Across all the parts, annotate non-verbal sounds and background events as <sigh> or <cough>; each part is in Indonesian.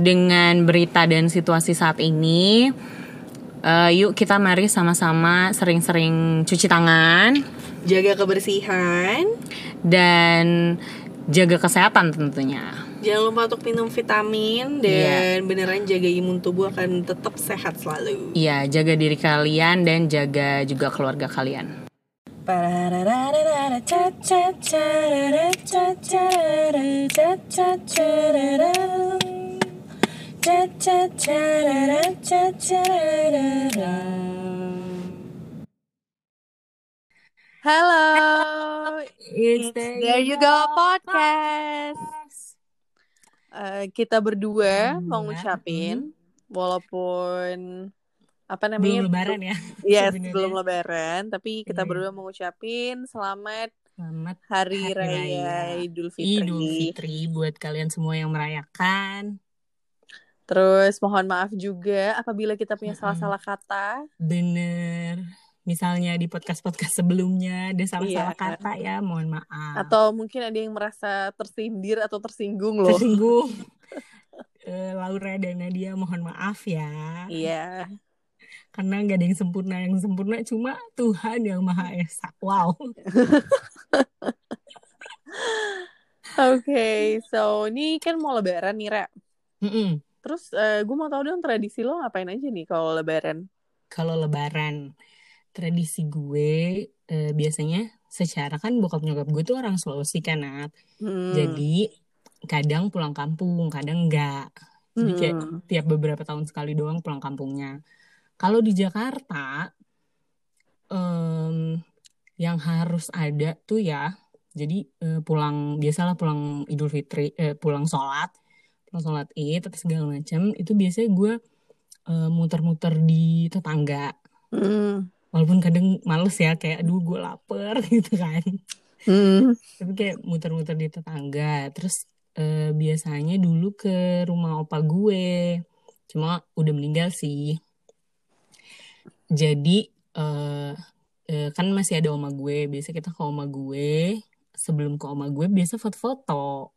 dengan berita dan situasi saat ini, uh, yuk kita mari sama-sama sering-sering cuci tangan, jaga kebersihan, dan jaga kesehatan tentunya. Jangan lupa untuk minum vitamin dan yeah. beneran jaga imun tubuh akan tetap sehat selalu. Iya, jaga diri kalian dan jaga juga keluarga kalian. Halo, it's there, there you go podcast. Uh, kita berdua hmm, mau ngucapin, hmm. walaupun apa namanya belum lebaran ya <laughs> yes sebenernya. belum lebaran tapi kita yeah. berdua mau ngucapin selamat selamat hari, hari raya, raya Idul Fitri Idul Fitri buat kalian semua yang merayakan terus mohon maaf juga apabila kita punya salah-salah kata. Bener. Misalnya di podcast-podcast sebelumnya ada salah-salah iya. kata ya mohon maaf. Atau mungkin ada yang merasa tersindir atau tersinggung loh. Tersinggung. Uh, <laughs> Laura dan Nadia mohon maaf ya. Iya. Karena nggak ada yang sempurna. Yang sempurna cuma Tuhan yang maha esa. Wow. <laughs> Oke, okay, so ini kan mau lebaran nih, Ra. Mm -mm. Terus uh, eh, gue mau tahu dong tradisi lo ngapain aja nih kalau lebaran? Kalau lebaran, tradisi gue uh, biasanya secara kan bokap nyokap gue tuh orang Sulawesi kan, Nat. Hmm. Jadi kadang pulang kampung, kadang enggak. Jadi kayak hmm. tiap beberapa tahun sekali doang pulang kampungnya. Kalau di Jakarta, um, yang harus ada tuh ya, jadi uh, pulang biasalah pulang Idul Fitri, uh, pulang sholat, pulang sholat id atau segala macam, itu biasanya gue uh, muter-muter di tetangga. Mm. Walaupun kadang males ya, kayak aduh gue lapar <laughs> gitu kan. Mm. Tapi kayak muter-muter di tetangga. Terus uh, biasanya dulu ke rumah opa gue, cuma udah meninggal sih jadi uh, uh, kan masih ada oma gue biasa kita ke oma gue sebelum ke oma gue biasa foto-foto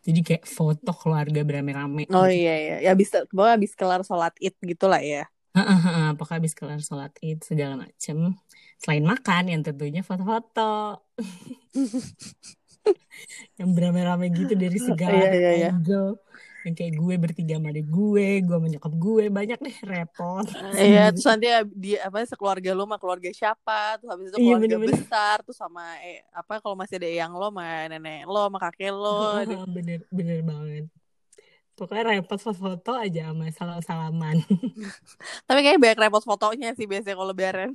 jadi kayak foto keluarga beramai-ramai oh gitu. iya iya. Ya bisa pokoknya habis kelar sholat id gitulah ya. Apakah habis kelar sholat id segala macem. Selain makan yang tentunya foto-foto. <laughs> Yang beramai-ramai gitu dari <laughs> segala iya, iya, iya yang kayak gue bertiga sama adik gue gue menyokap gue banyak deh repot. Iya terus nanti di apa sekeluarga lo sama keluarga siapa terus habis itu iya, keluarga iya, bener -bener. besar terus sama eh, apa kalau masih ada yang lo sama nenek lo sama kakek lo bener bener banget. Pokoknya repot foto-foto aja sama salam-salaman. <laughs> Tapi kayak banyak repot fotonya sih biasanya kalau lebaran.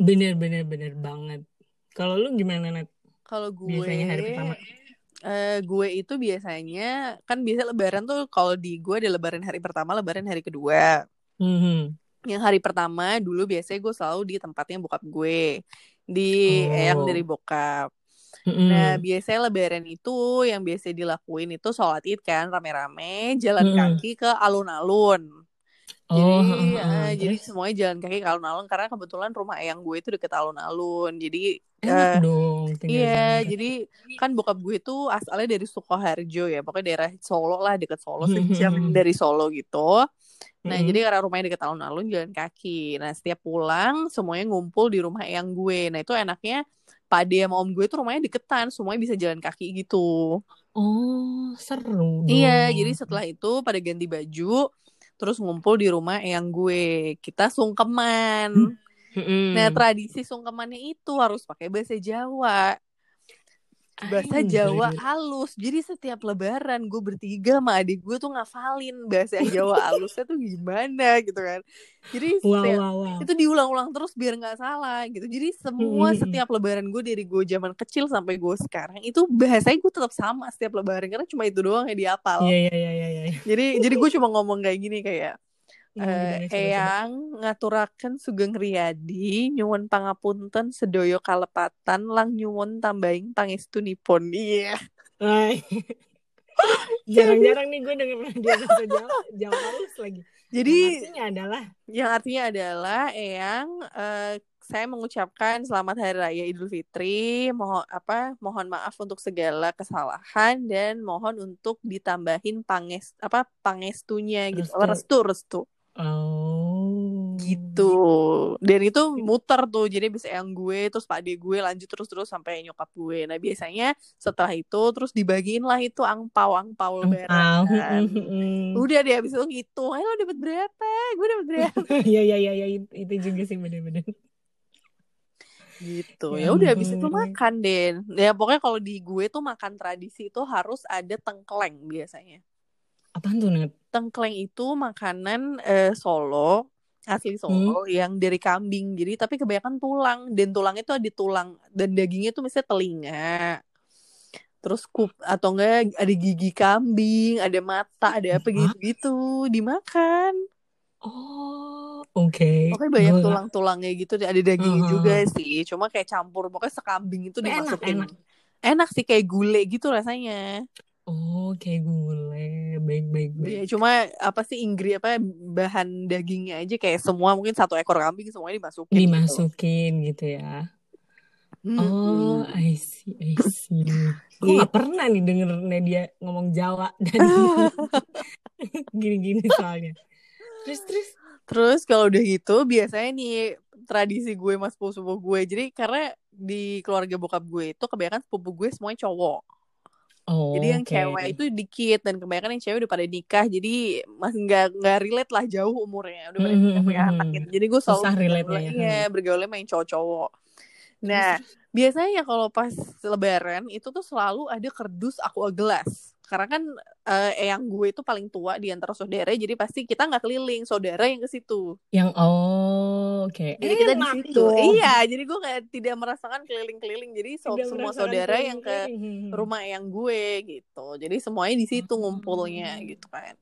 Bener bener bener banget. Kalau lu gimana net kalau gue biasanya hari pertama Uh, gue itu biasanya kan biasa lebaran tuh kalau di gue ada lebaran hari pertama, lebaran hari kedua. Mm-hmm. Yang hari pertama dulu biasanya gue selalu di tempatnya bokap gue di oh. eyang dari bokap. Mm-hmm. Nah biasanya lebaran itu yang biasa dilakuin itu sholat id kan rame-rame jalan mm-hmm. kaki ke alun-alun. Oh, jadi, uh, uh, jadi semuanya jalan kaki ke alun-alun karena kebetulan rumah eyang gue itu deket alun-alun. Jadi Enak uh, dong. Iya, jadi kan bokap gue itu asalnya dari Sukoharjo ya, pokoknya daerah Solo lah, deket Solo sejam <laughs> dari Solo gitu. Nah, mm-hmm. jadi karena rumahnya deket alun-alun jalan kaki. Nah, setiap pulang semuanya ngumpul di rumah eyang gue. Nah, itu enaknya Pade sama om gue tuh rumahnya deketan, semuanya bisa jalan kaki gitu. Oh, seru dong. Iya, jadi setelah itu pada ganti baju, terus ngumpul di rumah yang gue kita sungkeman. Hmm. nah tradisi sungkemannya itu harus pakai bahasa Jawa bahasa Jawa halus jadi setiap lebaran gue bertiga sama adik gue tuh ngafalin bahasa Jawa halusnya tuh gimana gitu kan jadi wow, setiap, wow, wow. itu diulang-ulang terus biar nggak salah gitu jadi semua hmm. setiap lebaran gue dari gue zaman kecil sampai gue sekarang itu bahasanya gue tetap sama setiap lebaran karena cuma itu doang yang diapal yeah, yeah, yeah, yeah, yeah. jadi jadi gue cuma ngomong kayak gini kayak Uh, eyang ngaturaken Sugeng Riyadi nyuwun pangapunten sedoyo kalepatan lang nyuwun tambahin pangestunipun iya yeah. <laughs> Jarang-jarang nih gue denger <laughs> dia Jawa, Jawa halus lagi. Jadi yang artinya adalah yang artinya adalah yang uh, saya mengucapkan selamat hari raya Idul Fitri. Mohon apa? Mohon maaf untuk segala kesalahan dan mohon untuk ditambahin panges apa pangestunya gitu. Restu restu. restu. Oh. Gitu. Dan itu muter tuh. Jadi bisa yang gue terus Pak gue lanjut terus-terus sampai nyokap gue. Nah, biasanya setelah itu terus dibagiin lah itu angpau-angpau lebaran. <laughs> Udah deh habis itu gitu. Ayo dapat berapa? Gue dapat berapa? <laughs> Iya iya iya ya, itu juga sih bener-bener gitu ya, ya udah habis itu makan deh ya pokoknya kalau di gue tuh makan tradisi itu harus ada tengkleng biasanya apa tuh Net? Tengkleng itu makanan eh, Solo asli Solo hmm? yang dari kambing. Jadi tapi kebanyakan tulang dan tulang itu ada tulang dan dagingnya itu misalnya telinga. Terus kup atau enggak ada gigi kambing, ada mata, ada apa gitu-gitu dimakan. Oh, oke. Okay. Pokoknya banyak tulang-tulangnya gitu, ada dagingnya uh -huh. juga sih. Cuma kayak campur, pokoknya sekambing itu dimasukin. Enak, enak. enak sih kayak gulai gitu rasanya. Oh, kayak gulai. Baik, baik, baik. Ya, cuma apa sih Inggris apa bahan dagingnya aja kayak semua mungkin satu ekor kambing semuanya dimasukin. Gitu. Dimasukin gitu, gitu ya. Hmm. Oh, I see, I see. Gue gak pernah nih denger Nadia ngomong Jawa <laughs> dan <laughs> gini-gini soalnya. Terus, terus? Terus kalau udah gitu biasanya nih tradisi gue mas sepupu gue. Jadi karena di keluarga bokap gue itu kebanyakan sepupu gue semuanya cowok. Oh, jadi yang okay. cewek itu dikit dan kebanyakan yang cewek udah pada nikah jadi masih nggak nggak relate lah jauh umurnya udah pada mm -hmm. punya anak gitu. Jadi gue selalu relate ya, ya bergaulnya main cowok-cowok. Nah biasanya kalau pas lebaran itu tuh selalu ada kerdus aqua gelas karena kan uh, eyang gue itu paling tua di antara saudara jadi pasti kita nggak keliling saudara yang ke situ. Yang oh oke. Okay. jadi kita di situ. iya jadi gue kayak tidak merasakan keliling-keliling. Jadi so, semua saudara yang ke rumah eyang gue gitu. Jadi semuanya di situ hmm. ngumpulnya gitu kan.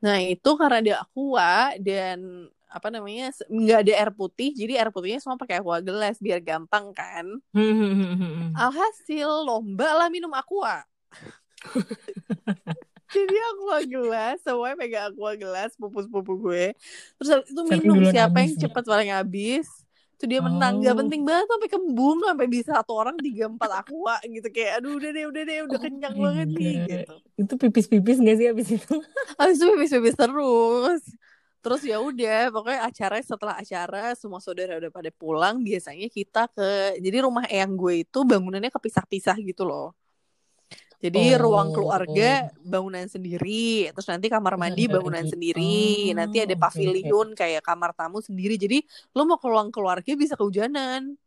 Nah itu karena ada aqua dan apa namanya nggak ada air putih jadi air putihnya semua pakai aqua gelas biar gampang kan. Alhasil lomba lah minum aqua <laughs> jadi aku gelas semuanya pegang aku gelas pupus-pupu gue. Terus itu minum siapa yang cepat paling habis? Itu dia menang. Oh. gak penting banget sampai kembung sampai bisa satu orang tiga empat aqua gitu. Kayak aduh udah deh udah deh udah oh, kenyang banget nih gitu. Itu pipis-pipis gak sih abis itu? <laughs> Abis itu pipis-pipis terus. Terus ya udah pokoknya acara setelah acara semua saudara udah pada pulang biasanya kita ke jadi rumah eyang gue itu bangunannya kepisah-pisah gitu loh jadi oh, ruang keluarga oh. bangunan sendiri, terus nanti kamar mandi bangunan sendiri, oh, nanti ada pavilion okay. kayak kamar tamu sendiri. Jadi lo mau ke ruang keluarga bisa kehujanan.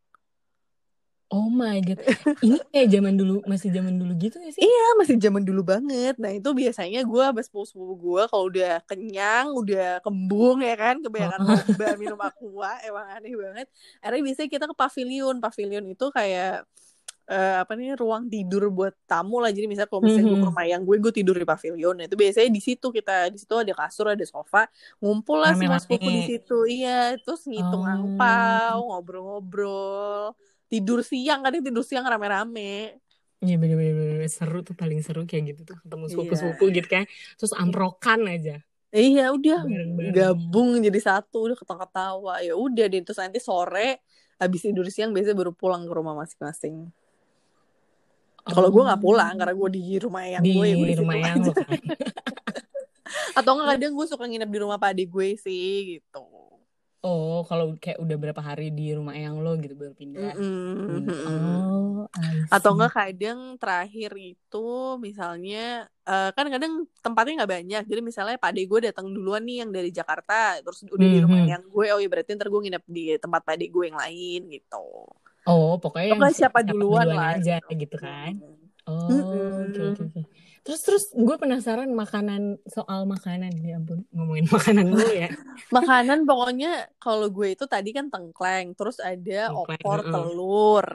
Oh my god, ini kayak zaman dulu masih zaman dulu gitu gak sih? Iya masih zaman dulu banget. Nah itu biasanya gue abis sepupu gue kalau udah kenyang, udah kembung ya kan, kebanyakan lomba minum aqua, emang aneh banget. Akhirnya biasanya kita ke pavilion, pavilion itu kayak uh, apa nih ruang tidur buat tamu lah jadi misalnya kalau misalnya mm -hmm. gue rumah yang gue gue tidur di pavilion nah, itu biasanya di situ kita di situ ada kasur ada sofa ngumpul lah semua sepupu di situ iya terus ngitung oh. angpau ngobrol-ngobrol tidur siang kadang tidur siang rame-rame Iya bener-bener seru tuh paling seru kayak gitu tuh ketemu sepupu-sepupu iya. gitu kan terus amprokan aja Iya udah Bareng -bareng. gabung jadi satu udah ketawa-ketawa ya udah deh terus nanti sore habis tidur siang biasanya baru pulang ke rumah masing-masing. Kalau gue nggak pulang karena gue di rumah yang di gue, gue di rumah yang lo kan. <laughs> Atau nggak kadang gue suka nginep di rumah pak adik gue sih gitu. Oh, kalau kayak udah berapa hari di rumah yang lo gitu baru pindah. Mm -hmm. Oh, atau enggak kadang terakhir itu misalnya uh, kan kadang tempatnya nggak banyak. Jadi misalnya Pak gue datang duluan nih yang dari Jakarta, terus udah mm -hmm. di rumah yang gue, oh ya berarti ntar gue nginep di tempat Pak gue yang lain gitu. Oh, pokoknya, pokoknya siapa, siapa duluan, duluan lah aja gitu, kan. Oh, oke oke oke. Terus terus gue penasaran makanan soal makanan ya ampun ngomongin <laughs> makanan dulu ya. <laughs> makanan pokoknya kalau gue itu tadi kan tengkleng, terus ada tengkleng, opor uh. telur.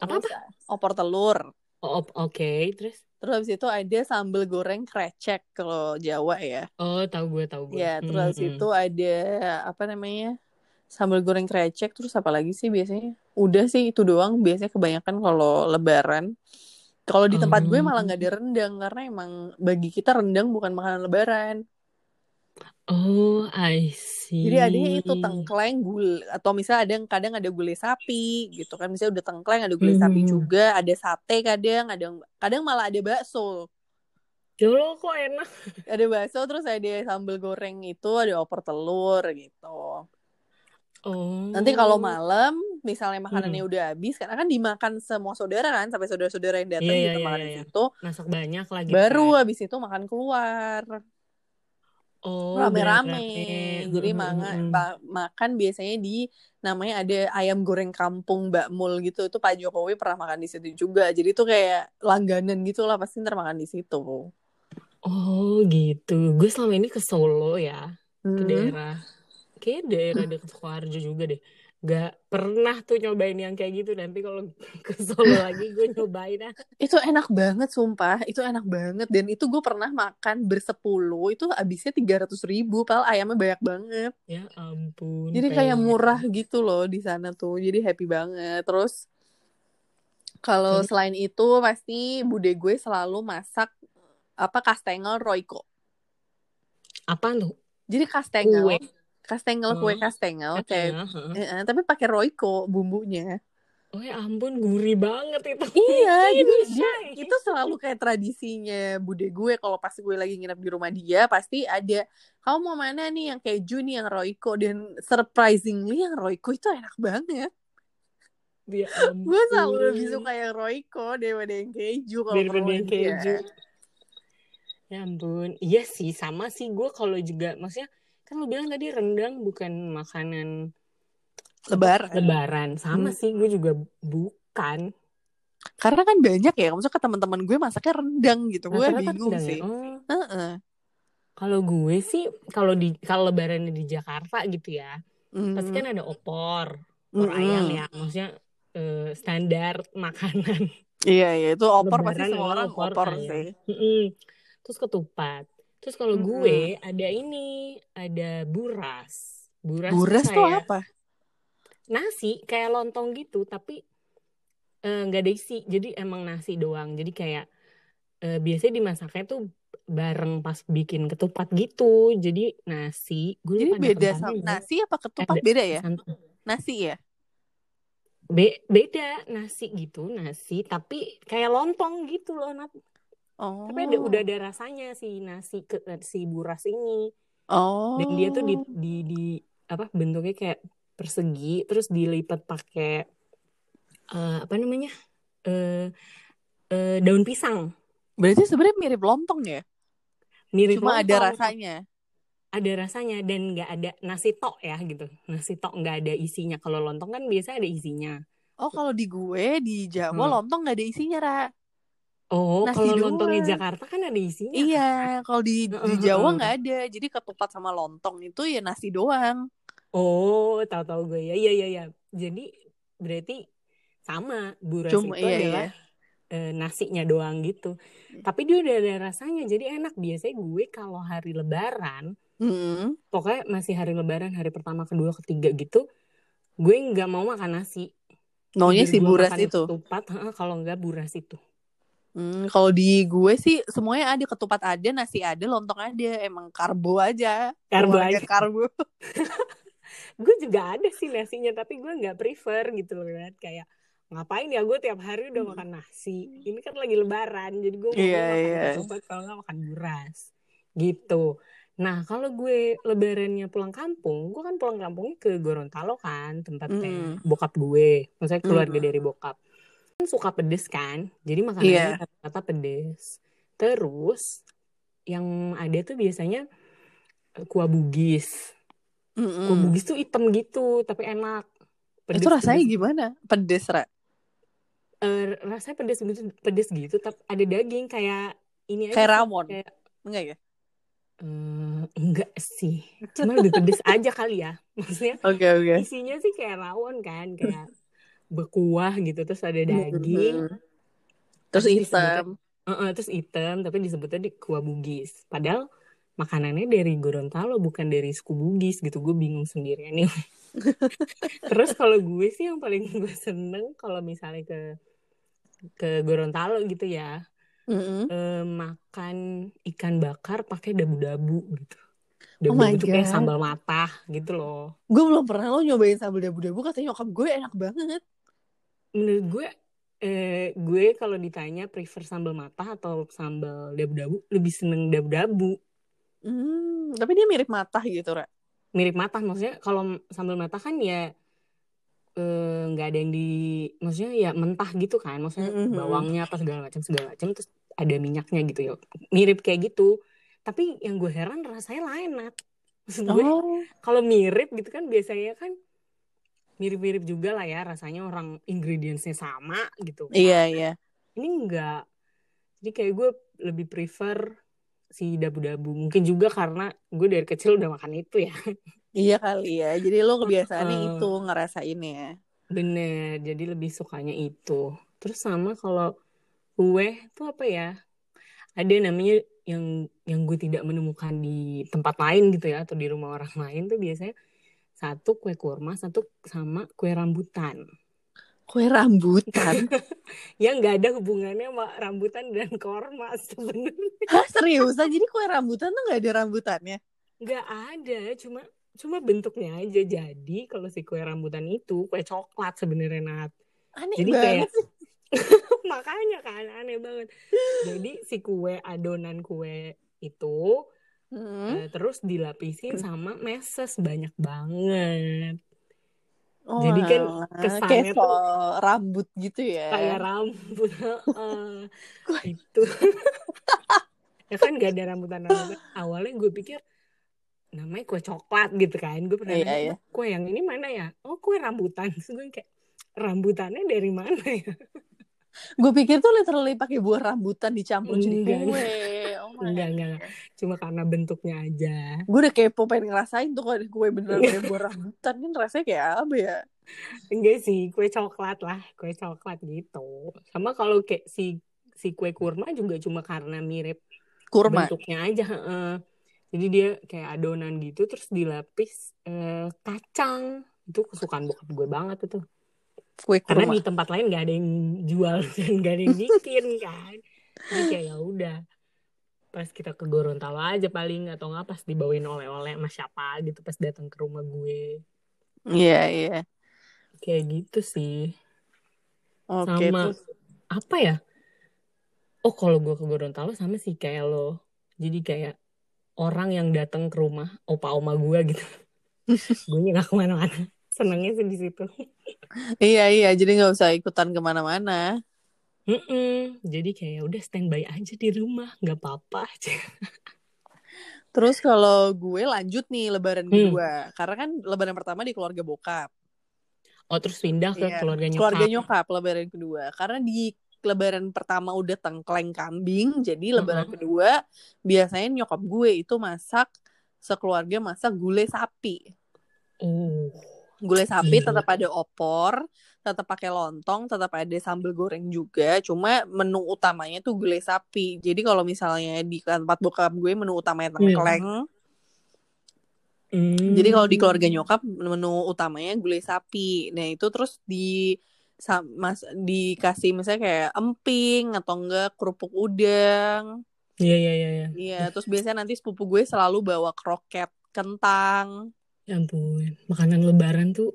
Apa apa? Opor telur. Oh, oke, okay. terus Terus habis itu ada sambal goreng krecek kalau Jawa ya. Oh, tahu gue, tahu gue. Ya, terus hmm, habis hmm. itu ada apa namanya? sambal goreng krecek terus apa lagi sih biasanya udah sih itu doang biasanya kebanyakan kalau lebaran Kalau di tempat gue malah nggak ada oh. rendang karena emang bagi kita rendang bukan makanan lebaran. Oh, I see. Jadi adanya itu tengkleng gul atau misalnya ada yang kadang ada gulai sapi gitu kan. Misalnya udah tengkleng ada gulai hmm. sapi juga, ada sate kadang, ada kadang malah ada bakso. Jolo kok enak. Ada bakso terus ada sambal goreng itu, ada opor telur gitu. Oh. Nanti kalau malam misalnya makanannya hmm. udah habis karena kan dimakan semua saudara kan sampai saudara-saudara yang datang yeah, gitu yeah, makan yeah, di situ. Masak banyak lagi. Baru kan. habis itu makan keluar. Oh, rame-rame. Jadi makan makan biasanya di namanya ada ayam goreng kampung Mbak Mul gitu. Itu Pak Jokowi pernah makan di situ juga. Jadi itu kayak langganan gitu lah pasti ntar makan di situ. Oh gitu. Gue selama ini ke Solo ya, hmm. ke daerah kayak daerah dekat Sukoharjo juga deh gak pernah tuh nyobain yang kayak gitu. Nanti kalau <laughs> ke Solo lagi gue nyobain ah. Itu enak banget sumpah. Itu enak banget. Dan itu gue pernah makan bersepuluh. Itu habisnya tiga ratus ribu pal. Ayamnya banyak banget. Ya ampun jadi kayak murah gitu loh di sana tuh. Jadi happy banget. Terus kalau hmm. selain itu pasti bude gue selalu masak apa kastengel roiko apa tuh? Jadi kastengel Kue kastengel kue kastengel kayak uh, tapi pakai roiko bumbunya. Oh ya ampun, gurih banget itu. Iya, <laughs> jadi dia, itu selalu kayak tradisinya bude gue kalau pas gue lagi nginep di rumah dia pasti ada kamu mau mana nih yang keju nih yang roiko dan surprisingly yang roiko itu enak banget. Dia <laughs> gue selalu lebih suka yang roiko daripada yang keju kalau daripada yang keju. Ya ampun, iya sih sama sih gue kalau juga maksudnya kan lu bilang tadi rendang bukan makanan lebaran lebaran sama hmm. sih gue juga bukan karena kan banyak ya maksudnya ke teman-teman gue masaknya rendang gitu gue bingung sih ya? oh. uh -uh. kalau gue sih kalau di kalau lebaran di Jakarta gitu ya mm. pasti kan ada opor opor mm -hmm. ayam ya maksudnya uh, standar makanan iya iya itu opor lebaran pasti semua orang opor, opor sih mm -mm. terus ketupat Terus kalau hmm. gue ada ini, ada buras. Buras, buras tuh apa? Nasi kayak lontong gitu, tapi eh, nggak uh, ada isi. Jadi emang nasi doang. Jadi kayak uh, biasanya dimasaknya tuh bareng pas bikin ketupat gitu. Jadi nasi, gue Jadi beda sama nasi apa ketupat ada, beda ya? Nasi ya? Be beda nasi gitu, nasi tapi kayak lontong gitu loh, Nat. Oh. Tapi ada udah ada rasanya si nasi ke si buras ini. Oh. Dan dia tuh di di, di apa bentuknya kayak persegi terus dilipat pakai uh, apa namanya? Uh, uh, daun pisang. Berarti sebenarnya mirip lontong ya? Mirip Cuma lontong. ada rasanya. Ada rasanya dan nggak ada nasi tok ya gitu. Nasi tok nggak ada isinya. Kalau lontong kan biasa ada isinya. Oh kalau di gue di Jawa hmm. lontong nggak ada isinya Ra. Oh, kalau lontongnya Jakarta kan ada isinya. Iya, kalau di di Jawa nggak ada. Jadi ketupat sama lontong itu ya nasi doang. Oh, tahu-tahu gue ya. Iya, iya, iya. Jadi berarti sama buras Cuma, itu iya, adalah iya. Eh, nasinya doang gitu. Hmm. Tapi dia udah ada rasanya, jadi enak. Biasanya gue kalau hari Lebaran, hmm. pokoknya masih hari Lebaran, hari pertama, kedua, ketiga gitu, gue nggak mau makan nasi. Maunya si buras itu. Ketupat, kalau nggak buras itu. Hmm, kalau di gue sih semuanya ada ketupat ada, nasi ada, lontong ada. Emang karbo aja. Karbo aja. Karbo. <laughs> <laughs> gue juga ada sih nasinya, tapi gue nggak prefer gitu loh kan. Kayak ngapain ya gue tiap hari udah makan nasi. Ini kan lagi lebaran, jadi gue mau yeah, makan yeah. ketupat kalau nggak makan buras. Gitu. Nah kalau gue lebarannya pulang kampung, gue kan pulang kampungnya ke Gorontalo kan, tempatnya mm. bokap gue. Maksudnya keluarga mm. dari bokap suka pedes kan jadi makanannya yeah. kata-kata pedes terus yang ada tuh biasanya eh, kuah bugis mm -mm. kuah bugis tuh hitam gitu tapi enak pedes, itu rasanya pedes. gimana pedes ra uh, rasanya pedes gitu pedes gitu tapi ada daging kayak ini kayak aja ramon kayak... enggak ya Uh, enggak sih, cuma lebih pedes aja kali ya, maksudnya. <laughs> Oke okay, oke. Okay. Isinya sih kayak rawon kan, kayak berkuah gitu terus ada daging. Terus hitam. Uh -uh, terus hitam tapi disebutnya di kuah bugis. Padahal makanannya dari Gorontalo bukan dari suku Bugis gitu. Gue bingung sendiri nih <laughs> terus kalau gue sih yang paling gue seneng kalau misalnya ke ke Gorontalo gitu ya mm-hmm. uh, makan ikan bakar pakai dabu-dabu gitu. Dabu-dabu oh tuh kayak sambal mata gitu loh. Gue belum pernah lo nyobain sambal dabu-dabu katanya nyokap gue enak banget menurut gue eh, gue kalau ditanya prefer sambal mata atau sambal dabu-dabu lebih seneng dabu-dabu. Hmm, tapi dia mirip mata gitu Ra. Mirip mata maksudnya kalau sambal mata kan ya eh, nggak uh, ada yang di maksudnya ya mentah gitu kan maksudnya mm -hmm. bawangnya apa segala macam segala macam terus ada minyaknya gitu ya. Mirip kayak gitu. Tapi yang gue heran rasanya lain nat. Maksud gue oh. kalau mirip gitu kan biasanya kan mirip-mirip juga lah ya rasanya orang ingredientsnya sama gitu kan. iya iya. Ini enggak. Jadi kayak gue lebih prefer si dabu-dabu. Mungkin juga karena gue dari kecil udah makan itu ya. <laughs> Iya kali ya. Jadi lo kebiasaannya uh, itu ngerasain ya. Bener. Jadi lebih sukanya itu. Terus sama kalau kue tuh apa ya? Ada namanya yang yang gue tidak menemukan di tempat lain gitu ya atau di rumah orang lain tuh biasanya satu kue kurma satu sama kue rambutan. Kue rambutan? <laughs> Yang nggak ada hubungannya sama rambutan dan korma sebenarnya. Seriusan? Jadi kue rambutan tuh nggak ada rambutannya? Nggak ada cuma cuma bentuknya aja. Jadi kalau si kue rambutan itu kue coklat sebenarnya nat. Aneh jadi banget kayak <laughs> makanya kan aneh banget. Jadi si kue adonan kue itu hmm. uh, terus dilapisin sama meses banyak banget Oh, Jadi kan kesannya kayak tuh rambut gitu ya. Kayak rambut. <laughs> uh, itu. <laughs> ya kan gak ada rambutan rambutan. Awalnya gue pikir namanya kue coklat gitu kan. Gue pernah iya, iya. kue yang ini mana ya? Oh kue rambutan. Terus gue kayak rambutannya dari mana ya? <laughs> gue pikir tuh literally pakai buah rambutan dicampur jadi kue. Oh enggak, enggak, Cuma karena bentuknya aja. Gue udah kepo pengen ngerasain tuh kalau kue beneran kayak buah rambutan kan rasanya kayak apa ya? Enggak sih, kue coklat lah, kue coklat gitu. Sama kalau kayak si si kue kurma juga cuma karena mirip kurma bentuknya aja. Uh, jadi dia kayak adonan gitu terus dilapis uh, kacang. Itu kesukaan bokap gue banget itu kue kurma. Karena di tempat lain gak ada yang jual <laughs> dan gak ada yang bikin kan. Jadi kayak ya udah pas kita ke Gorontalo aja paling atau nggak pas dibawain oleh-oleh sama siapa gitu pas datang ke rumah gue. Iya yeah, iya. Yeah. Kayak gitu sih. Oke. Okay, sama terus... apa ya? Oh kalau gue ke Gorontalo sama sih kayak lo. Jadi kayak orang yang datang ke rumah opa oma gue gitu. <laughs> gue nggak ke mana-mana senengnya sih di situ. Iya iya jadi nggak usah ikutan ke mana-mana. Mm-mm. jadi kayak udah standby aja di rumah nggak apa-apa aja. Terus kalau gue lanjut nih lebaran hmm. kedua. Karena kan lebaran pertama di keluarga bokap. Oh terus pindah ke iya, keluarga nyokap. keluarga nyokap lebaran kedua. Karena di lebaran pertama udah tengkleng kambing jadi lebaran uh-huh. kedua biasanya nyokap gue itu masak sekeluarga masak gulai sapi. Uh gulai sapi hmm. tetap ada opor tetap pakai lontong tetap ada sambal goreng juga. Cuma menu utamanya tuh gulai sapi. Jadi kalau misalnya di tempat bokap gue menu utamanya tengkleng hmm. jadi kalau di keluarga nyokap menu utamanya gulai sapi. Nah itu terus di mas dikasih misalnya kayak emping atau enggak kerupuk udang. Iya iya iya iya. Iya terus biasanya nanti sepupu gue selalu bawa kroket kentang Ya ampun, makanan lebaran tuh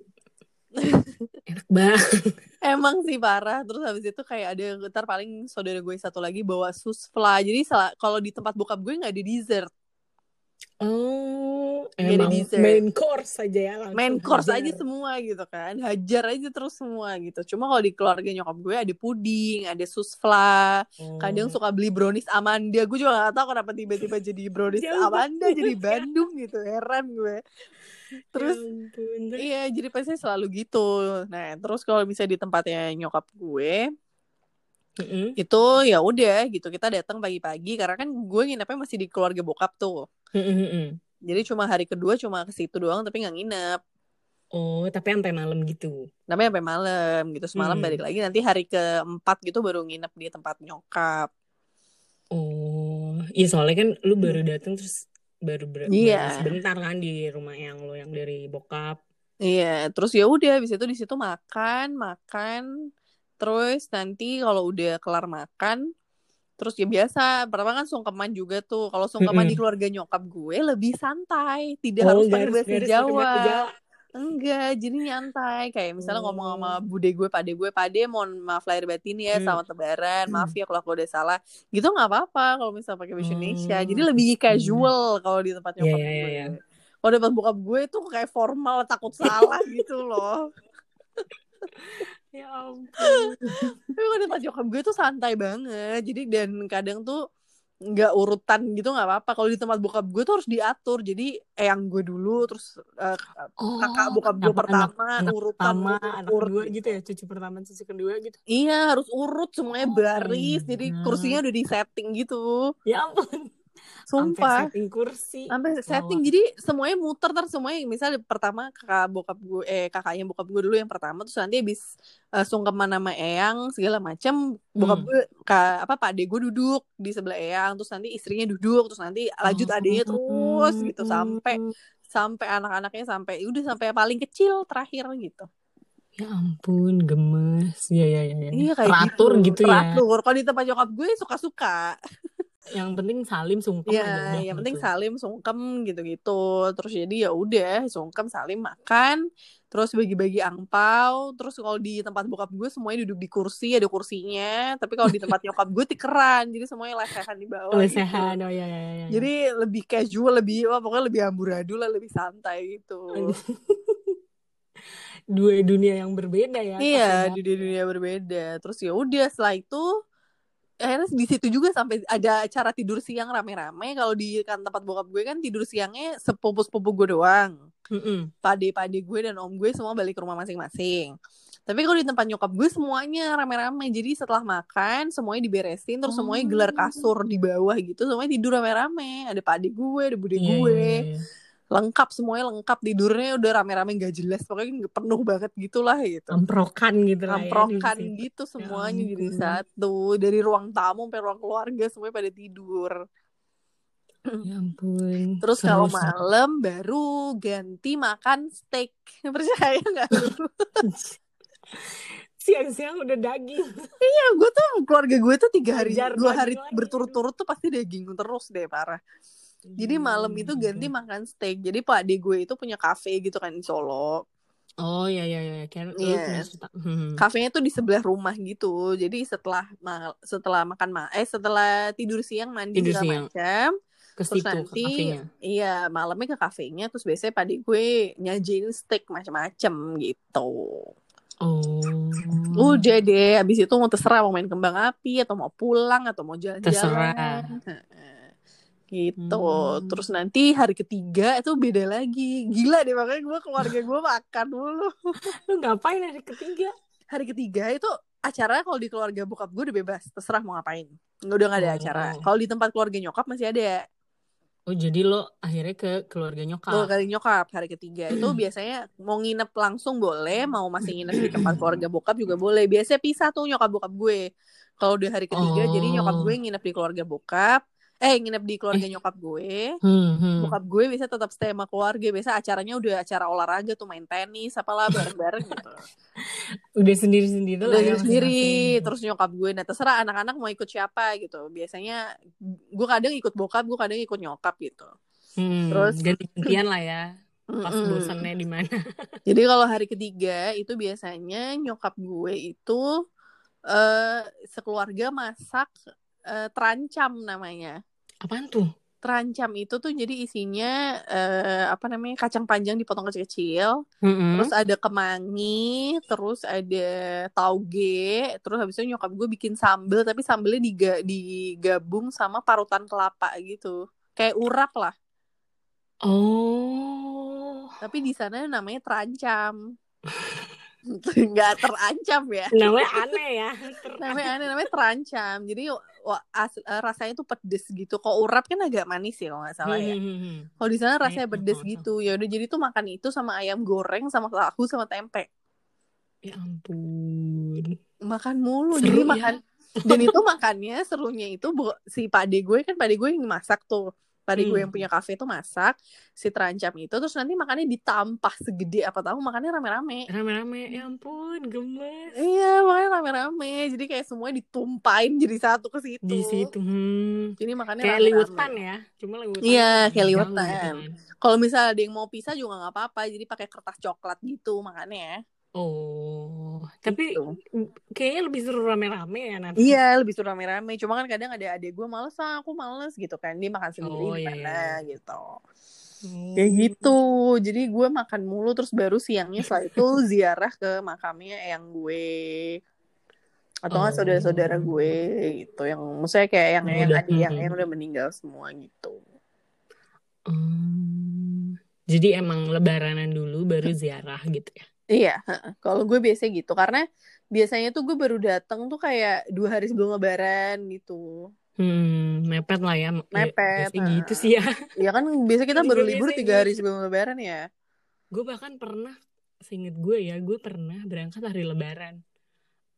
<laughs> enak banget. Emang sih parah. Terus habis itu kayak ada ntar paling saudara gue satu lagi bawa susfla. Jadi kalau di tempat bokap gue nggak ada dessert. Oh, emang main course aja ya langsung Main course hajar. aja semua gitu kan. Hajar aja terus semua gitu. Cuma kalau di keluarga nyokap gue ada puding, ada susfla. Oh. Kadang suka beli brownies Amanda. Gue juga gak tahu kenapa tiba-tiba jadi brownies Amanda jadi Bandung gitu. Heran gue. <laughs> Terus ya iya, jadi pasti selalu gitu. Nah, terus kalau bisa di tempatnya nyokap gue, Mm-hmm. itu ya udah gitu kita datang pagi-pagi karena kan gue nginepnya masih di keluarga bokap tuh Mm-hmm. Jadi cuma hari kedua cuma ke situ doang tapi nggak nginep. Oh, tapi sampai malam gitu. Tapi sampai malam gitu. Semalam hmm. balik lagi nanti hari keempat gitu baru nginep di tempat nyokap. Oh, iya soalnya kan lu baru datang terus baru, ber yeah. baru sebentar kan di rumah yang lo yang dari bokap. Iya, terus ya udah habis itu di situ makan, makan terus nanti kalau udah kelar makan terus ya biasa pertama kan sungkeman juga tuh kalau sungkeman mm -hmm. di keluarga nyokap gue lebih santai tidak oh, harus pakai bahasa Jawa Enggak, jadi nyantai. Kayak misalnya oh. ngomong sama oh. bude gue, pade gue, pade mohon maaf lahir batin ya, hmm. sama tebaran, maaf ya kalau aku udah salah. Gitu nggak apa-apa kalau misalnya pakai bahasa Indonesia. Jadi oh, lebih casual hmm. kalau di tempat nyokap yeah, gue. Yeah, yeah. Kalau di tempat bokap gue itu kayak formal, takut salah gitu loh. <laughs> ya ampun. Tapi kalau di tempat nyokap gue tuh santai banget. Jadi dan kadang tuh nggak urutan gitu nggak apa-apa. Kalau di tempat bokap gue tuh harus diatur. Jadi eyang gue dulu terus uh, oh, kakak bokap gue pertama anak, urutan pertama, anak urut kedua gitu. ya cucu pertama cucu kedua gitu. Iya harus urut semuanya oh, baris. Jadi kursinya udah di setting gitu. Ya ampun Sumpah. Sampai setting kursi. Sampai setting. Jadi semuanya muter ter semuanya. Misalnya pertama kakak bokap gue eh kakaknya bokap gue dulu yang pertama terus nanti habis uh, sungkeman nama Eyang segala macam bokap hmm. gue ka, apa Pak Ade gue duduk di sebelah Eyang terus nanti istrinya duduk terus nanti lanjut oh. adiknya terus gitu sampai sampai anak-anaknya sampai udah sampai paling kecil terakhir gitu. Ya ampun, gemes. Ya ya ya. ya. Iya kayak teratur gitu, gitu ya. Teratur. Kalau di tempat nyokap gue suka-suka <laughs> yang penting salim sungkem ya, aja yang penting gitu. salim sungkem gitu-gitu. Terus jadi ya udah sungkem salim makan terus bagi-bagi angpau terus kalau di tempat bokap gue semuanya duduk di kursi ada kursinya. Tapi kalau di tempat nyokap gue tikeran jadi semuanya lesehan di bawah lesehan gitu. oh ya, ya, ya, ya jadi lebih casual lebih wah, pokoknya lebih amburadul lah lebih santai gitu. <laughs> Dua dunia yang berbeda ya iya dua dunia berbeda. Terus ya udah setelah itu akhirnya di situ juga sampai ada acara tidur siang rame-rame. Kalau di kan tempat bokap gue kan tidur siangnya sepupu sepupu gue doang. Mm -mm. pade-pade gue dan om gue semua balik ke rumah masing-masing. Tapi kalau di tempat nyokap gue semuanya rame-rame. Jadi setelah makan semuanya diberesin terus oh. semuanya gelar kasur di bawah gitu semuanya tidur rame-rame. Ada pade gue ada bude yeah, gue. yeah, yeah lengkap semuanya lengkap tidurnya udah rame-rame nggak jelas pokoknya penuh banget gitulah gitu. Amprokan gitu lah amprokan ya, gitu ya semuanya ya, jadi satu dari ruang tamu sampai ruang keluarga semuanya pada tidur. <clears throat> Ya ampun terus kalau malam baru ganti makan steak <laughs> percaya nggak <laughs> siang-siang udah daging. Iya gue tuh keluarga gue tuh tiga hari dua hari berturut-turut tuh pasti daging terus deh parah jadi malam itu hmm, ganti makan steak. Jadi Pak Ade gue itu punya cafe gitu kan di Solo. Oh iya iya iya, kayak yeah. hmm. Kafenya tuh di sebelah rumah gitu. Jadi setelah ma setelah makan ma eh setelah tidur siang mandi tidur segala macam, ke terus nanti ke iya malamnya ke kafenya terus biasanya padi gue nyajin steak macam-macam gitu. Oh. Udah deh, abis itu mau terserah mau main kembang api atau mau pulang atau mau jalan-jalan. Terserah gitu hmm. terus nanti hari ketiga itu beda lagi gila deh makanya gue keluarga gue makan dulu <laughs> lu ngapain hari ketiga hari ketiga itu acara kalau di keluarga bokap gue udah bebas terserah mau ngapain nggak udah nggak ada oh. acara kalau di tempat keluarga nyokap masih ada Oh jadi lo akhirnya ke keluarga nyokap? Keluarga nyokap hari ketiga itu biasanya mau nginep langsung boleh, mau masih nginep di tempat keluarga bokap juga boleh. Biasanya pisah tuh nyokap bokap gue. Kalau di hari ketiga oh. jadi nyokap gue nginep di keluarga bokap, eh nginep di keluarga eh. nyokap gue. Hmm, hmm. bokap gue bisa tetap stay sama keluarga. Biasa acaranya udah acara olahraga tuh main tenis apalah bareng-bareng gitu. <laughs> Udah sendiri-sendiri udah ya, sendiri terus nyokap gue nah terserah anak-anak mau ikut siapa gitu. Biasanya gue kadang ikut bokap gue kadang ikut nyokap gitu. Hmm, terus ganti-gantian lah ya. Pas mm -mm. bosannya di mana. <laughs> Jadi kalau hari ketiga itu biasanya nyokap gue itu uh, sekeluarga masak uh, terancam namanya. Apaan tuh? Terancam itu tuh jadi isinya uh, apa namanya kacang panjang dipotong kecil-kecil, mm-hmm. terus ada kemangi, terus ada tauge, terus habis itu nyokap gue bikin sambel tapi sambelnya diga, digabung sama parutan kelapa gitu, kayak urap lah. Oh. Tapi di sana namanya terancam. <laughs> <laughs> nggak terancam ya. Namanya aneh ya. <laughs> Namanya aneh namanya terancam. Jadi wah, as, uh, rasanya tuh pedes gitu. Kok urap kan agak manis ya kalau nggak salah ya. Hmm, hmm, hmm, kalau di sana rasanya pedes gitu. Ya udah jadi tuh makan itu sama ayam goreng sama tahu sama tempe. Ya ampun. Makan mulu. Seru jadi ya? makan dan itu makannya serunya itu si pade gue kan pade gue yang masak tuh Pade hmm. gue yang punya kafe itu masak si terancam itu terus nanti makannya ditampah segede apa tahu makannya rame-rame. Rame-rame, ya ampun, gemes. Iya, makanya rame-rame. Jadi kayak semua ditumpain jadi satu ke situ. Di situ. Hmm. Jadi makannya kayak rame -rame. liwetan ya. Cuma liwetan. Iya, kayak liwetan. Gitu kan. Kalau misalnya ada yang mau pisah juga nggak apa-apa. Jadi pakai kertas coklat gitu makannya. Oh, tapi gitu. kayaknya lebih seru rame-rame ya nanti. Iya, lebih seru rame-rame. Cuma kan kadang ada adik gue males ah, aku males gitu kan. Dia makan sendiri oh, iya, iya. gitu. Hmm. Kayak gitu. Jadi gue makan mulu terus baru siangnya setelah itu <laughs> ziarah ke makamnya yang gue atau nggak oh. saudara-saudara gue gitu yang maksudnya kayak yang yang adik yang, yang udah meninggal semua gitu. Hmm. Jadi emang lebaranan dulu baru ziarah gitu ya. Iya, kalau gue biasa gitu karena biasanya tuh gue baru datang tuh kayak dua hari sebelum lebaran gitu. Hmm, mepet lah ya. Mepet. Ya, gitu sih ya. Iya kan biasa kita baru libur tiga hari sebelum lebaran ya. Gue bahkan pernah, seinget gue ya, gue pernah berangkat hari lebaran.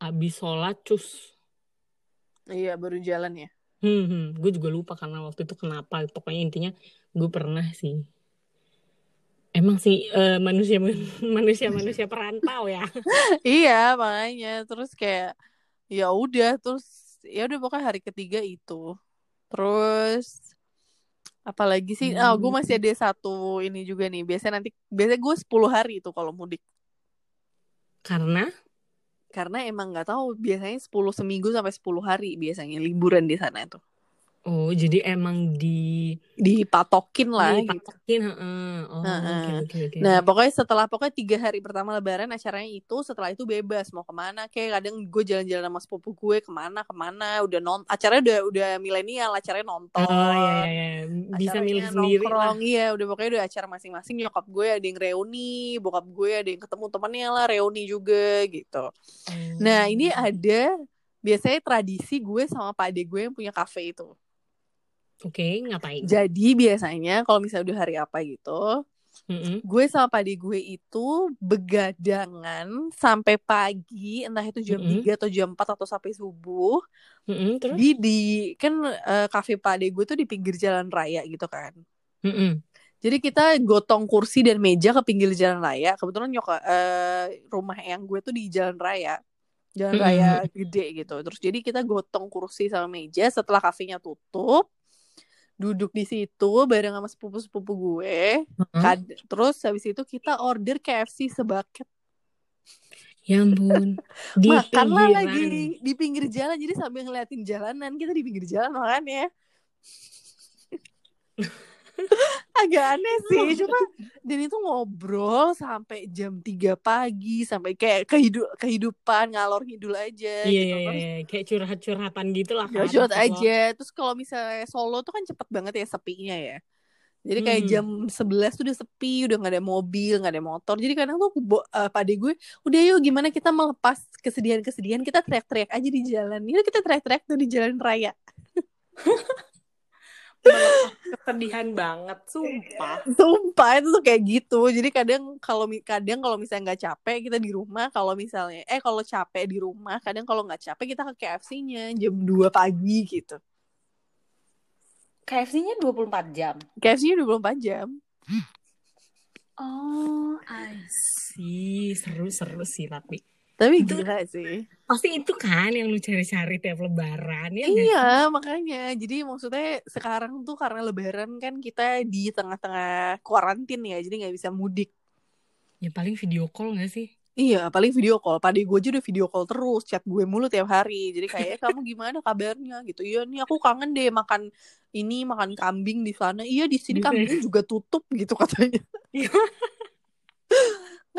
Abis sholat cus. Iya, baru jalan ya. Hmm, hmm, gue juga lupa karena waktu itu kenapa. Pokoknya intinya gue pernah sih Emang sih uh, manusia <laughs> manusia manusia perantau ya. <laughs> iya makanya. Terus kayak ya udah terus ya udah pokoknya hari ketiga itu. Terus apalagi sih? Hmm. oh gue masih ada satu ini juga nih. Biasanya nanti biasanya gue 10 hari itu kalau mudik. Karena? Karena emang nggak tahu biasanya 10 seminggu sampai 10 hari biasanya liburan di sana itu Oh, jadi emang di dipatokin lah gitu. dipatokin, gitu. Oh, uh, okay, okay, okay. Nah, pokoknya setelah pokoknya tiga hari pertama lebaran acaranya itu, setelah itu bebas mau ke mana kayak kadang gue jalan-jalan sama sepupu gue ke mana ke mana, udah non acaranya udah udah milenial, acaranya nonton. Oh iya iya, iya. bisa milih sendiri lah. Iya, udah pokoknya udah acara masing-masing nyokap gue ada yang reuni, bokap gue ada yang ketemu temennya lah reuni juga gitu. Hmm. Nah, ini ada biasanya tradisi gue sama pak ade gue yang punya kafe itu. Oke, okay, ngapain? Jadi biasanya kalau misalnya udah hari apa gitu, mm-hmm. gue sama padi gue itu begadangan sampai pagi, entah itu jam mm-hmm. 3 atau jam 4 atau sampai subuh. Mm-hmm, terus? Di, di kan uh, kafe padi gue tuh di pinggir jalan raya gitu kan. Mm-hmm. Jadi kita gotong kursi dan meja ke pinggir jalan raya. Kebetulan nyokap uh, rumah yang gue tuh di jalan raya jalan raya gede gitu. Terus jadi kita gotong kursi sama meja setelah kafenya tutup duduk di situ bareng sama sepupu-sepupu gue. Mm-hmm. Terus habis itu kita order KFC sebaket. Ya ampun. <laughs> Di Makanlah lagi di pinggir jalan. Jadi sambil ngeliatin jalanan kita di pinggir jalan makan ya. <laughs> agak aneh sih cuma dan itu ngobrol sampai jam 3 pagi sampai kayak kehidup kehidupan ngalor ngidul aja iya, gitu. iya, iya. kayak curhat-curhatan gitu lah kan curhat aja terus kalau misalnya Solo tuh kan cepet banget ya sepinya ya jadi kayak hmm. jam 11 tuh udah sepi, udah gak ada mobil, gak ada motor. Jadi kadang tuh uh, pade gue, udah yuk gimana kita melepas kesedihan-kesedihan, kita teriak-teriak aja di jalan. Yuk kita teriak-teriak tuh di jalan raya. <laughs> <laughs> kesedihan banget sumpah. Sumpah itu tuh kayak gitu. Jadi kadang kalau kadang kalau misalnya nggak capek kita di rumah kalau misalnya eh kalau capek di rumah kadang kalau nggak capek kita ke KFC-nya jam 2 pagi gitu. KFC-nya 24 jam? KFC-nya 24 jam. Oh I see. Seru seru sih tapi tapi itu, gila sih. Pasti itu kan yang lu cari-cari tiap lebaran ya Iya, makanya. Jadi maksudnya sekarang tuh karena lebaran kan kita di tengah-tengah kuarantin ya, jadi nggak bisa mudik. Ya paling video call gak sih? Iya, paling video call. Padi gue aja udah video call terus, chat gue mulu tiap hari. Jadi <laughs> kayak kamu gimana kabarnya gitu. Iya nih aku kangen deh makan ini makan kambing di sana. Iya di sini kambingnya juga tutup gitu katanya. <laughs>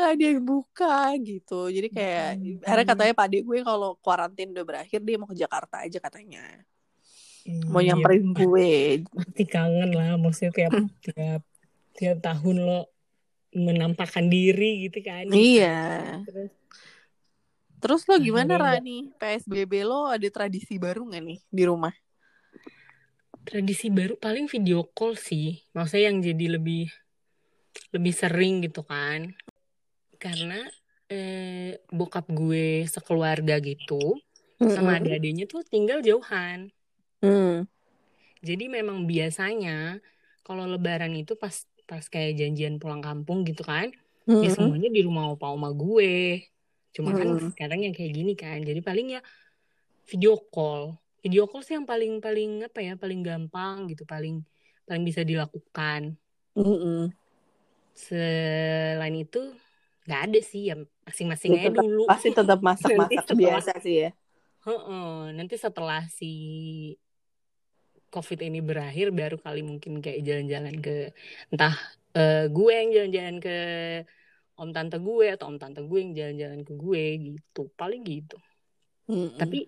Nggak ada yang buka gitu. Jadi kayak hmm. akhirnya katanya pak gue kalau kuarantin udah berakhir dia mau ke Jakarta aja katanya. Hmm, mau iya. nyamperin iya. gue. pasti kangen lah maksudnya tiap tiap tiap tahun lo menampakkan diri gitu kan. Iya. Terus? Terus lo gimana nah, Rani? PSBB lo ada tradisi baru nggak nih di rumah? Tradisi baru paling video call sih. Maksudnya yang jadi lebih lebih sering gitu kan karena eh, bokap gue sekeluarga gitu mm-hmm. sama adik-adiknya tuh tinggal jauhan. Mm. Jadi memang biasanya kalau lebaran itu pas pas kayak janjian pulang kampung gitu kan mm -hmm. ya semuanya di rumah opa oma gue cuma mm -hmm. kan sekarang yang kayak gini kan jadi paling ya video call video call sih yang paling paling apa ya paling gampang gitu paling paling bisa dilakukan mm -hmm. selain itu nggak ada sih ya masing-masing aja dulu. pasti tetap <laughs> masak-masak biasa sih ya. Heeh, nanti setelah si COVID ini berakhir baru kali mungkin kayak jalan-jalan ke entah uh, gue yang jalan-jalan ke om tante gue atau om tante gue yang jalan-jalan ke gue gitu paling gitu. Mm -mm. tapi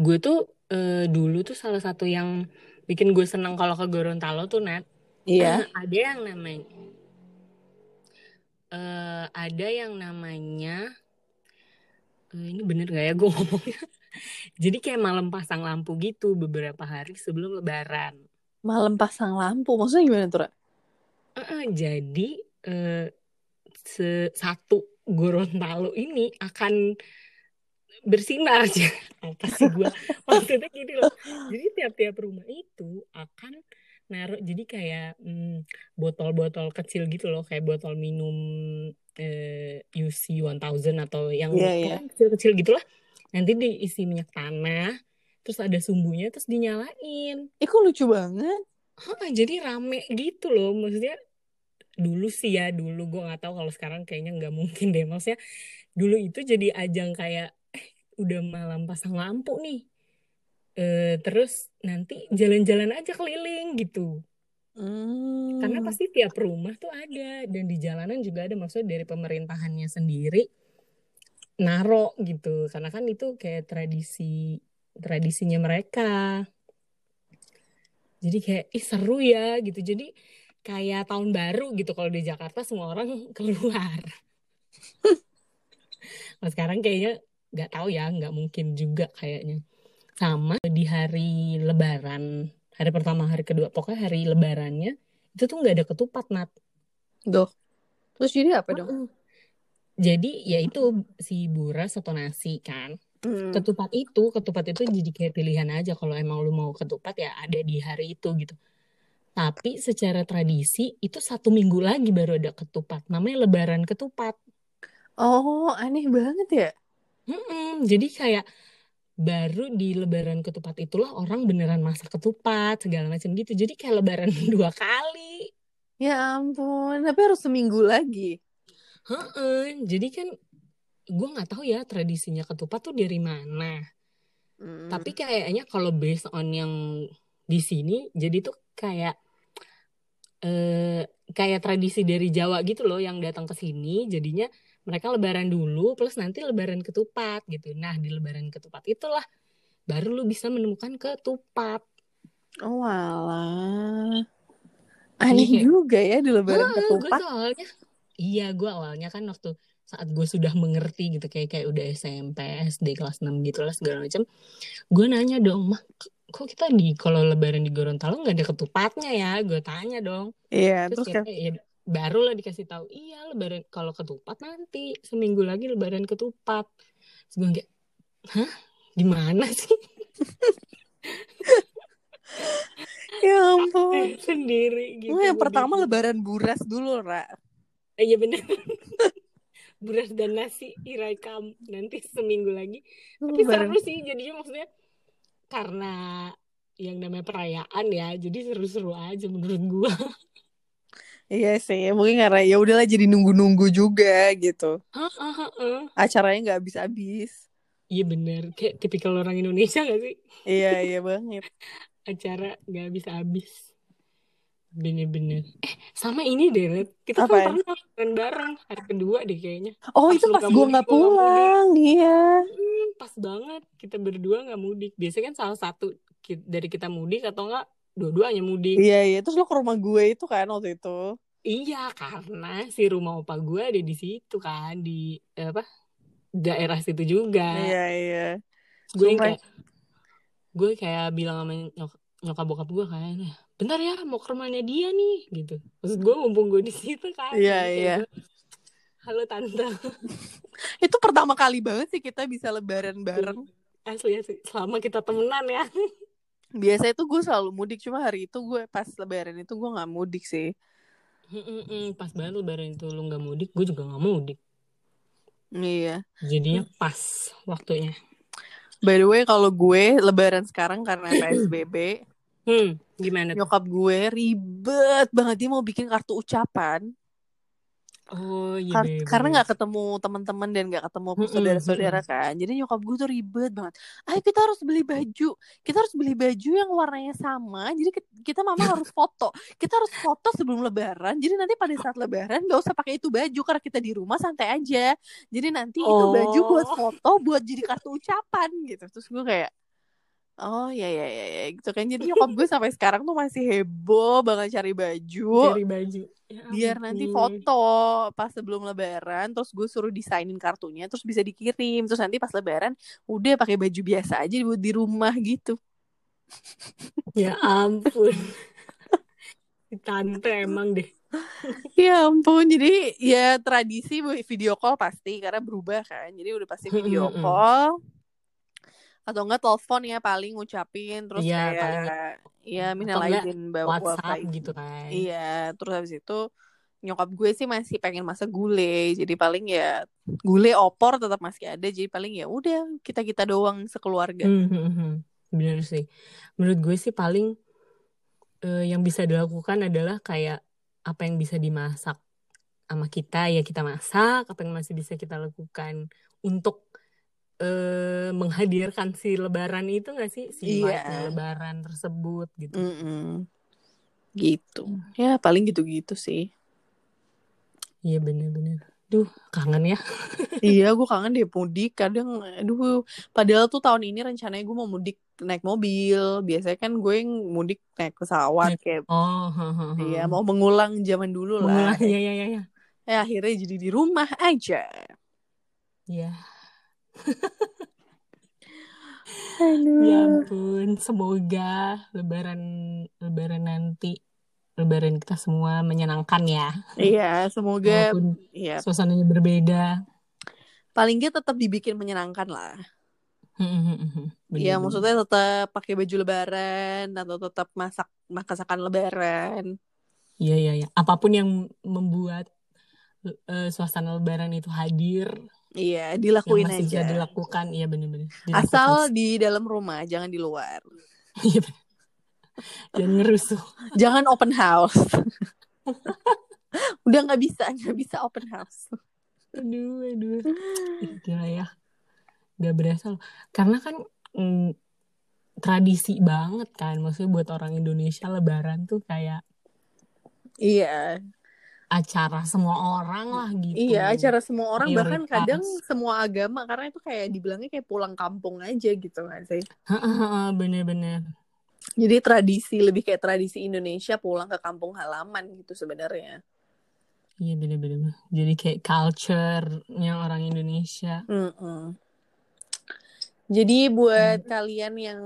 gue tuh uh, dulu tuh salah satu yang bikin gue senang kalau ke Gorontalo tuh Nat. Iya. Uh, <clears throat> ada yang namanya uh, ada yang namanya uh, ini bener gak ya gue ngomongnya <laughs> jadi kayak malam pasang lampu gitu beberapa hari sebelum lebaran. Malam pasang lampu? Maksudnya gimana tuh, Uh, uh, jadi uh, se satu Gorontalo ini akan bersinar aja <laughs> apa sih gue <laughs> maksudnya gini loh jadi tiap-tiap rumah itu akan naruh jadi kayak hmm, botol-botol kecil gitu loh kayak botol minum eh, UC 1000 atau yang yeah, yeah. kecil-kecil gitulah nanti diisi minyak tanah terus ada sumbunya terus dinyalain. Ih lucu banget? Hah, jadi rame gitu loh. Maksudnya dulu sih ya dulu gue nggak tahu kalau sekarang kayaknya nggak mungkin deh. Maksudnya dulu itu jadi ajang kayak eh udah malam pasang lampu nih e, terus nanti jalan-jalan aja keliling gitu. Hmm. karena pasti tiap rumah tuh ada dan di jalanan juga ada maksudnya dari pemerintahannya sendiri naro gitu. Karena kan itu kayak tradisi tradisinya mereka. Jadi kayak ih seru ya gitu. Jadi kayak tahun baru gitu kalau di Jakarta semua orang <laughs> keluar. <laughs> Nah sekarang kayaknya nggak tahu ya nggak mungkin juga kayaknya sama di hari Lebaran hari pertama hari kedua pokoknya hari Lebarannya itu tuh nggak ada ketupat nat. Doh. Terus jadi apa dong? jadi ya itu si buras atau nasi kan. Hmm. ketupat itu ketupat itu jadi kayak pilihan aja. Kalau emang lu mau ketupat ya ada di hari itu gitu. Tapi secara tradisi itu satu minggu lagi baru ada ketupat. Namanya lebaran ketupat. Oh aneh banget ya? Mm-mm, jadi kayak baru di lebaran ketupat itulah orang beneran masak ketupat segala macam gitu jadi kayak lebaran <laughs> dua kali ya ampun tapi harus seminggu lagi Heeh, jadi kan gue nggak tahu ya tradisinya ketupat tuh dari mana. Hmm. Tapi kayaknya kalau based on yang di sini, jadi tuh kayak eh kayak tradisi dari Jawa gitu loh yang datang ke sini, jadinya mereka lebaran dulu, plus nanti lebaran ketupat gitu. Nah di lebaran ketupat itulah baru lu bisa menemukan ketupat. Oh alah. Aneh iya. juga ya di lebaran oh, ketupat. Gue soalnya iya gue awalnya kan waktu saat gue sudah mengerti gitu kayak kayak udah SMP SD kelas 6 gitu lah segala macam gue nanya dong mah kok kita di kalau lebaran di Gorontalo nggak ada ketupatnya ya gue tanya dong iya terus, terus kan ya, baru lah dikasih tahu iya lebaran kalau ketupat nanti seminggu lagi lebaran ketupat. Terus gue kayak hah? Gimana sih? <laughs> Ya ampun. Sendiri gitu yang pertama lebaran buras dulu Ra. Eh, iya benar <laughs> beras dan nasi irakam nanti seminggu lagi. Tapi seru sih jadinya maksudnya karena yang namanya perayaan ya jadi seru-seru aja menurut gua <laughs> Iya sih, mungkin karena ya udahlah jadi nunggu-nunggu juga gitu. Acaranya nggak habis-habis. Iya bener, kayak tipikal orang Indonesia gak sih? iya iya banget. <laughs> Acara nggak habis-habis. Bener-bener. Eh, sama ini deh, Kita Apa kan pernah bareng bareng hari kedua deh kayaknya. Oh, pas itu pas gue nggak pulang, iya. Hmm, pas banget. Kita berdua nggak mudik. Biasanya kan salah satu dari kita mudik atau enggak dua-duanya mudik. Iya, iya. Terus lo ke rumah gue itu kan waktu itu. Iya, karena si rumah opa gue ada di situ kan, di apa? Daerah situ juga. Iya, iya. Gue kayak gue kayak bilang sama nyok nyokap bokap gue kayaknya bentar ya mau ke rumahnya dia nih gitu maksud gue mumpung gue di situ kan iya iya halo tante <laughs> itu pertama kali banget sih kita bisa lebaran bareng asli asli selama kita temenan ya <laughs> biasa itu gue selalu mudik cuma hari itu gue pas lebaran itu gue nggak mudik sih. Pas banget lebaran itu lu nggak mudik gue juga nggak mudik. Iya. Jadinya pas waktunya. By the way kalau gue lebaran sekarang karena psbb hmm gimana nyokap gue ribet banget dia mau bikin kartu ucapan Oh iya. Kar karena nggak ketemu teman-teman dan nggak ketemu saudara-saudara kan. Jadi nyokap gue tuh ribet banget. Ayo kita harus beli baju. Kita harus beli baju yang warnanya sama. Jadi kita mama harus <laughs> foto. Kita harus foto sebelum lebaran. Jadi nanti pada saat lebaran nggak usah pakai itu baju karena kita di rumah santai aja. Jadi nanti oh. itu baju buat oh. foto buat jadi kartu ucapan gitu. Terus gue kayak Oh ya ya ya ya gitu kan jadi nyokap gue sampai sekarang tuh masih heboh banget cari baju. Cari baju. Ya, biar nanti foto pas sebelum lebaran terus gue suruh desainin kartunya terus bisa dikirim terus nanti pas lebaran udah pakai baju biasa aja buat di rumah gitu. Ya ampun. <laughs> Tante emang deh. ya ampun jadi ya tradisi video call pasti karena berubah kan jadi udah pasti video call atau enggak telepon ya paling ngucapin terus ya, kayak paling, ya minal aidin bawa WhatsApp gitu kan. Iya terus habis itu nyokap gue sih masih pengen masak gulai jadi paling ya gulai opor tetap masih ada jadi paling ya udah kita kita doang sekeluarga. Mm -hmm. bener sih. Menurut gue sih paling uh, yang bisa dilakukan adalah kayak apa yang bisa dimasak sama kita ya kita masak apa yang masih bisa kita lakukan untuk eh, menghadirkan si lebaran itu gak sih si iya. lebaran tersebut gitu mm -mm. gitu ya paling gitu-gitu sih iya bener-bener Duh, kangen ya. <laughs> iya, gue kangen deh mudik. Kadang, aduh, padahal tuh tahun ini rencananya gue mau mudik naik mobil. Biasanya kan gue yang mudik naik pesawat kayak. Oh, iya, mau mengulang zaman dulu mengulang, lah. Iya, iya, iya. Eh, akhirnya jadi di rumah aja. Iya. Aduh. Ya ampun, semoga lebaran lebaran nanti lebaran kita semua menyenangkan ya. Iya, semoga Walaupun iya. suasananya berbeda. Paling nggak tetap dibikin menyenangkan lah. Iya, maksudnya tetap pakai baju lebaran atau tetap masak masakan lebaran. Iya, iya, iya. Apa pun yang membuat uh, suasana lebaran itu hadir Iya, dilakuin yang masih aja. Bisa dilakukan, iya benar-benar. Asal di dalam rumah, jangan di luar. Iya. jangan ngerusuh. Jangan open house. Udah nggak bisa, nggak bisa open house. Aduh, aduh. Gila ya. Gak berasa loh. Karena kan mm, tradisi banget kan. Maksudnya buat orang Indonesia lebaran tuh kayak Iya acara semua orang lah gitu. Iya, acara semua orang Prioritas. bahkan kadang semua agama karena itu kayak dibilangnya kayak pulang kampung aja gitu kan sih. Bener-bener. Jadi tradisi lebih kayak tradisi Indonesia pulang ke kampung halaman gitu sebenarnya. Iya bener-bener. Jadi kayak culture-nya orang Indonesia. Mm -mm. Jadi buat hmm. kalian yang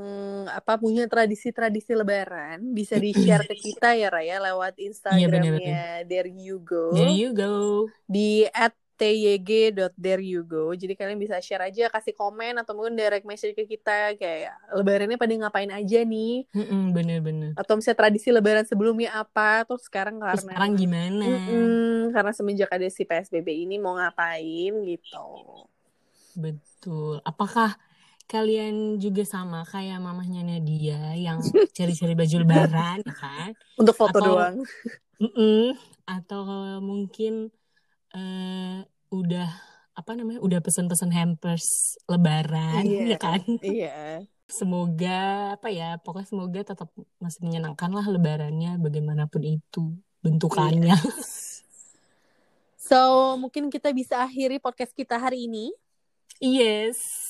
apa punya tradisi-tradisi Lebaran bisa di share ke kita ya Raya lewat iya, Instagramnya yeah, There You Go. There You Go. Di at tyg.thereyougo. Jadi kalian bisa share aja, kasih komen atau mungkin direct message ke kita kayak lebarannya pada ngapain aja nih. Bener-bener. Atau misalnya tradisi lebaran sebelumnya apa, terus sekarang karena terus sekarang gimana? Mm-mm, karena semenjak ada si PSBB ini mau ngapain gitu. Betul. Apakah kalian juga sama kayak mamahnya Nadia yang <laughs> cari-cari baju lebaran ya kan? Untuk foto atau, doang. Mm -mm, atau mungkin uh, udah apa namanya udah pesan-pesan hampers lebaran yeah, ya kan? iya. Yeah. semoga apa ya pokoknya semoga tetap masih menyenangkan lah lebarannya bagaimanapun itu bentukannya. Yeah. <laughs> so mungkin kita bisa akhiri podcast kita hari ini. Yes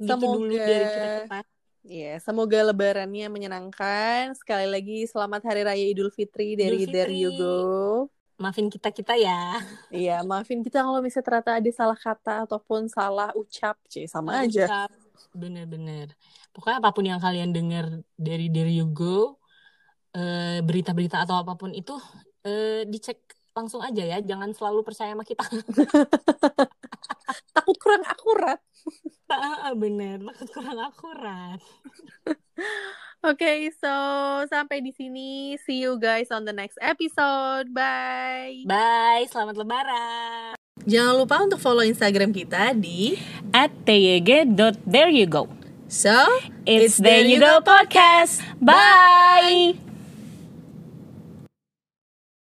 gitu semoga dulu dari kita Iya, semoga lebarannya menyenangkan. Sekali lagi selamat Hari Raya Idul Fitri dari Idul Fitri. There You Go. Maafin kita-kita ya. Iya, maafin kita kalau misalnya ternyata ada salah kata ataupun salah ucap, C, sama aja. Bener-bener. Pokoknya apa pun yang kalian dengar dari There You Go, eh, berita-berita atau apa pun itu, eh, dicek langsung aja ya. Jangan selalu percaya sama kita. <laughs> Takut kurang akurat. <laughs> Ah, bener, kurang akurat. <laughs> Oke, okay, so sampai di sini. See you guys on the next episode. Bye. Bye. Selamat Lebaran. Jangan lupa untuk follow Instagram kita di at tyg.thereyougo. So, it's, it's There You Go Podcast. Bye.